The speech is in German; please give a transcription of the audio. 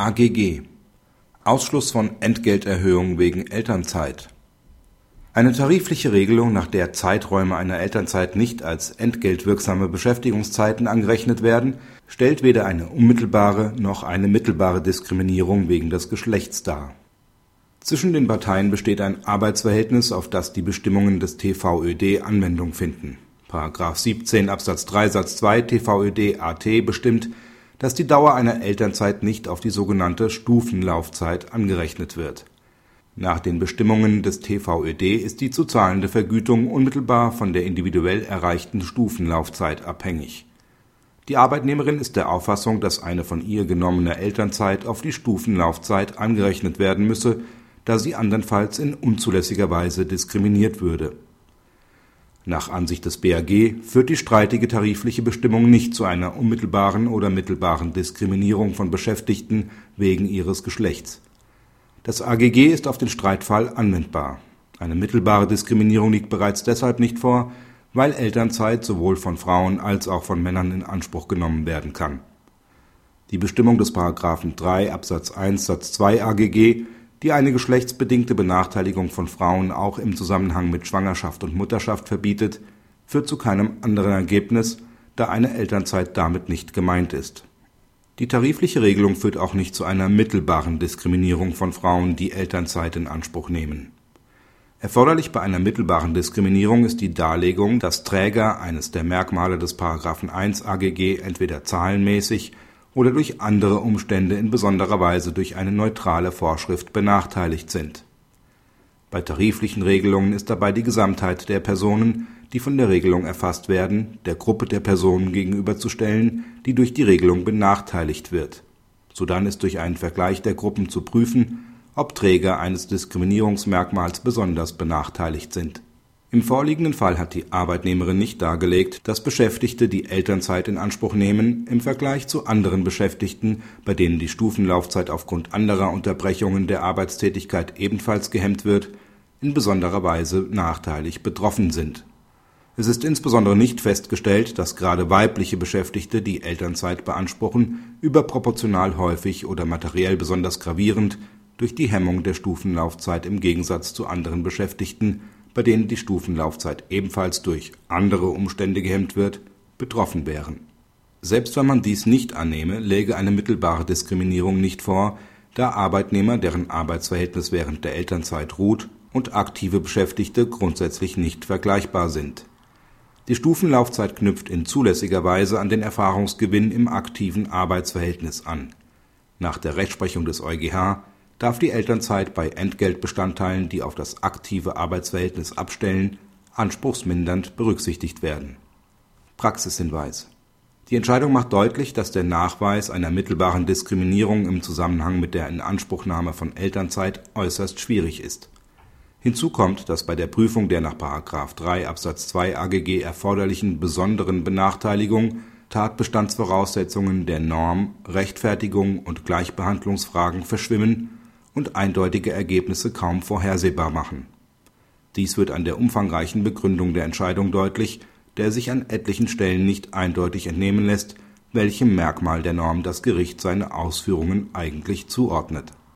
AGG Ausschluss von Entgelterhöhung wegen Elternzeit Eine tarifliche Regelung, nach der Zeiträume einer Elternzeit nicht als entgeltwirksame Beschäftigungszeiten angerechnet werden, stellt weder eine unmittelbare noch eine mittelbare Diskriminierung wegen des Geschlechts dar. Zwischen den Parteien besteht ein Arbeitsverhältnis, auf das die Bestimmungen des TVöD Anwendung finden. § 17 Absatz 3 Satz 2 TVöD AT bestimmt dass die Dauer einer Elternzeit nicht auf die sogenannte Stufenlaufzeit angerechnet wird. Nach den Bestimmungen des TVöD ist die zu zahlende Vergütung unmittelbar von der individuell erreichten Stufenlaufzeit abhängig. Die Arbeitnehmerin ist der Auffassung, dass eine von ihr genommene Elternzeit auf die Stufenlaufzeit angerechnet werden müsse, da sie andernfalls in unzulässiger Weise diskriminiert würde nach Ansicht des BAG führt die streitige tarifliche Bestimmung nicht zu einer unmittelbaren oder mittelbaren Diskriminierung von Beschäftigten wegen ihres Geschlechts. Das AGG ist auf den Streitfall anwendbar. Eine mittelbare Diskriminierung liegt bereits deshalb nicht vor, weil Elternzeit sowohl von Frauen als auch von Männern in Anspruch genommen werden kann. Die Bestimmung des § 3 Absatz 1 Satz 2 AGG die eine geschlechtsbedingte Benachteiligung von Frauen auch im Zusammenhang mit Schwangerschaft und Mutterschaft verbietet, führt zu keinem anderen Ergebnis, da eine Elternzeit damit nicht gemeint ist. Die tarifliche Regelung führt auch nicht zu einer mittelbaren Diskriminierung von Frauen, die Elternzeit in Anspruch nehmen. Erforderlich bei einer mittelbaren Diskriminierung ist die Darlegung, dass Träger eines der Merkmale des § 1 AGG entweder zahlenmäßig oder durch andere Umstände in besonderer Weise durch eine neutrale Vorschrift benachteiligt sind. Bei tariflichen Regelungen ist dabei die Gesamtheit der Personen, die von der Regelung erfasst werden, der Gruppe der Personen gegenüberzustellen, die durch die Regelung benachteiligt wird. Sodann ist durch einen Vergleich der Gruppen zu prüfen, ob Träger eines Diskriminierungsmerkmals besonders benachteiligt sind im vorliegenden Fall hat die Arbeitnehmerin nicht dargelegt, dass Beschäftigte, die Elternzeit in Anspruch nehmen, im Vergleich zu anderen Beschäftigten, bei denen die Stufenlaufzeit aufgrund anderer Unterbrechungen der Arbeitstätigkeit ebenfalls gehemmt wird, in besonderer Weise nachteilig betroffen sind. Es ist insbesondere nicht festgestellt, dass gerade weibliche Beschäftigte, die Elternzeit beanspruchen, überproportional häufig oder materiell besonders gravierend durch die Hemmung der Stufenlaufzeit im Gegensatz zu anderen Beschäftigten bei denen die Stufenlaufzeit ebenfalls durch andere Umstände gehemmt wird, betroffen wären. Selbst wenn man dies nicht annehme, läge eine mittelbare Diskriminierung nicht vor, da Arbeitnehmer, deren Arbeitsverhältnis während der Elternzeit ruht, und aktive Beschäftigte grundsätzlich nicht vergleichbar sind. Die Stufenlaufzeit knüpft in zulässiger Weise an den Erfahrungsgewinn im aktiven Arbeitsverhältnis an. Nach der Rechtsprechung des EuGH darf die Elternzeit bei Entgeltbestandteilen, die auf das aktive Arbeitsverhältnis abstellen, anspruchsmindernd berücksichtigt werden. Praxishinweis Die Entscheidung macht deutlich, dass der Nachweis einer mittelbaren Diskriminierung im Zusammenhang mit der Inanspruchnahme von Elternzeit äußerst schwierig ist. Hinzu kommt, dass bei der Prüfung der nach § 3 Absatz 2 AGG erforderlichen besonderen Benachteiligung Tatbestandsvoraussetzungen der Norm, Rechtfertigung und Gleichbehandlungsfragen verschwimmen und eindeutige Ergebnisse kaum vorhersehbar machen. Dies wird an der umfangreichen Begründung der Entscheidung deutlich, der sich an etlichen Stellen nicht eindeutig entnehmen lässt, welchem Merkmal der Norm das Gericht seine Ausführungen eigentlich zuordnet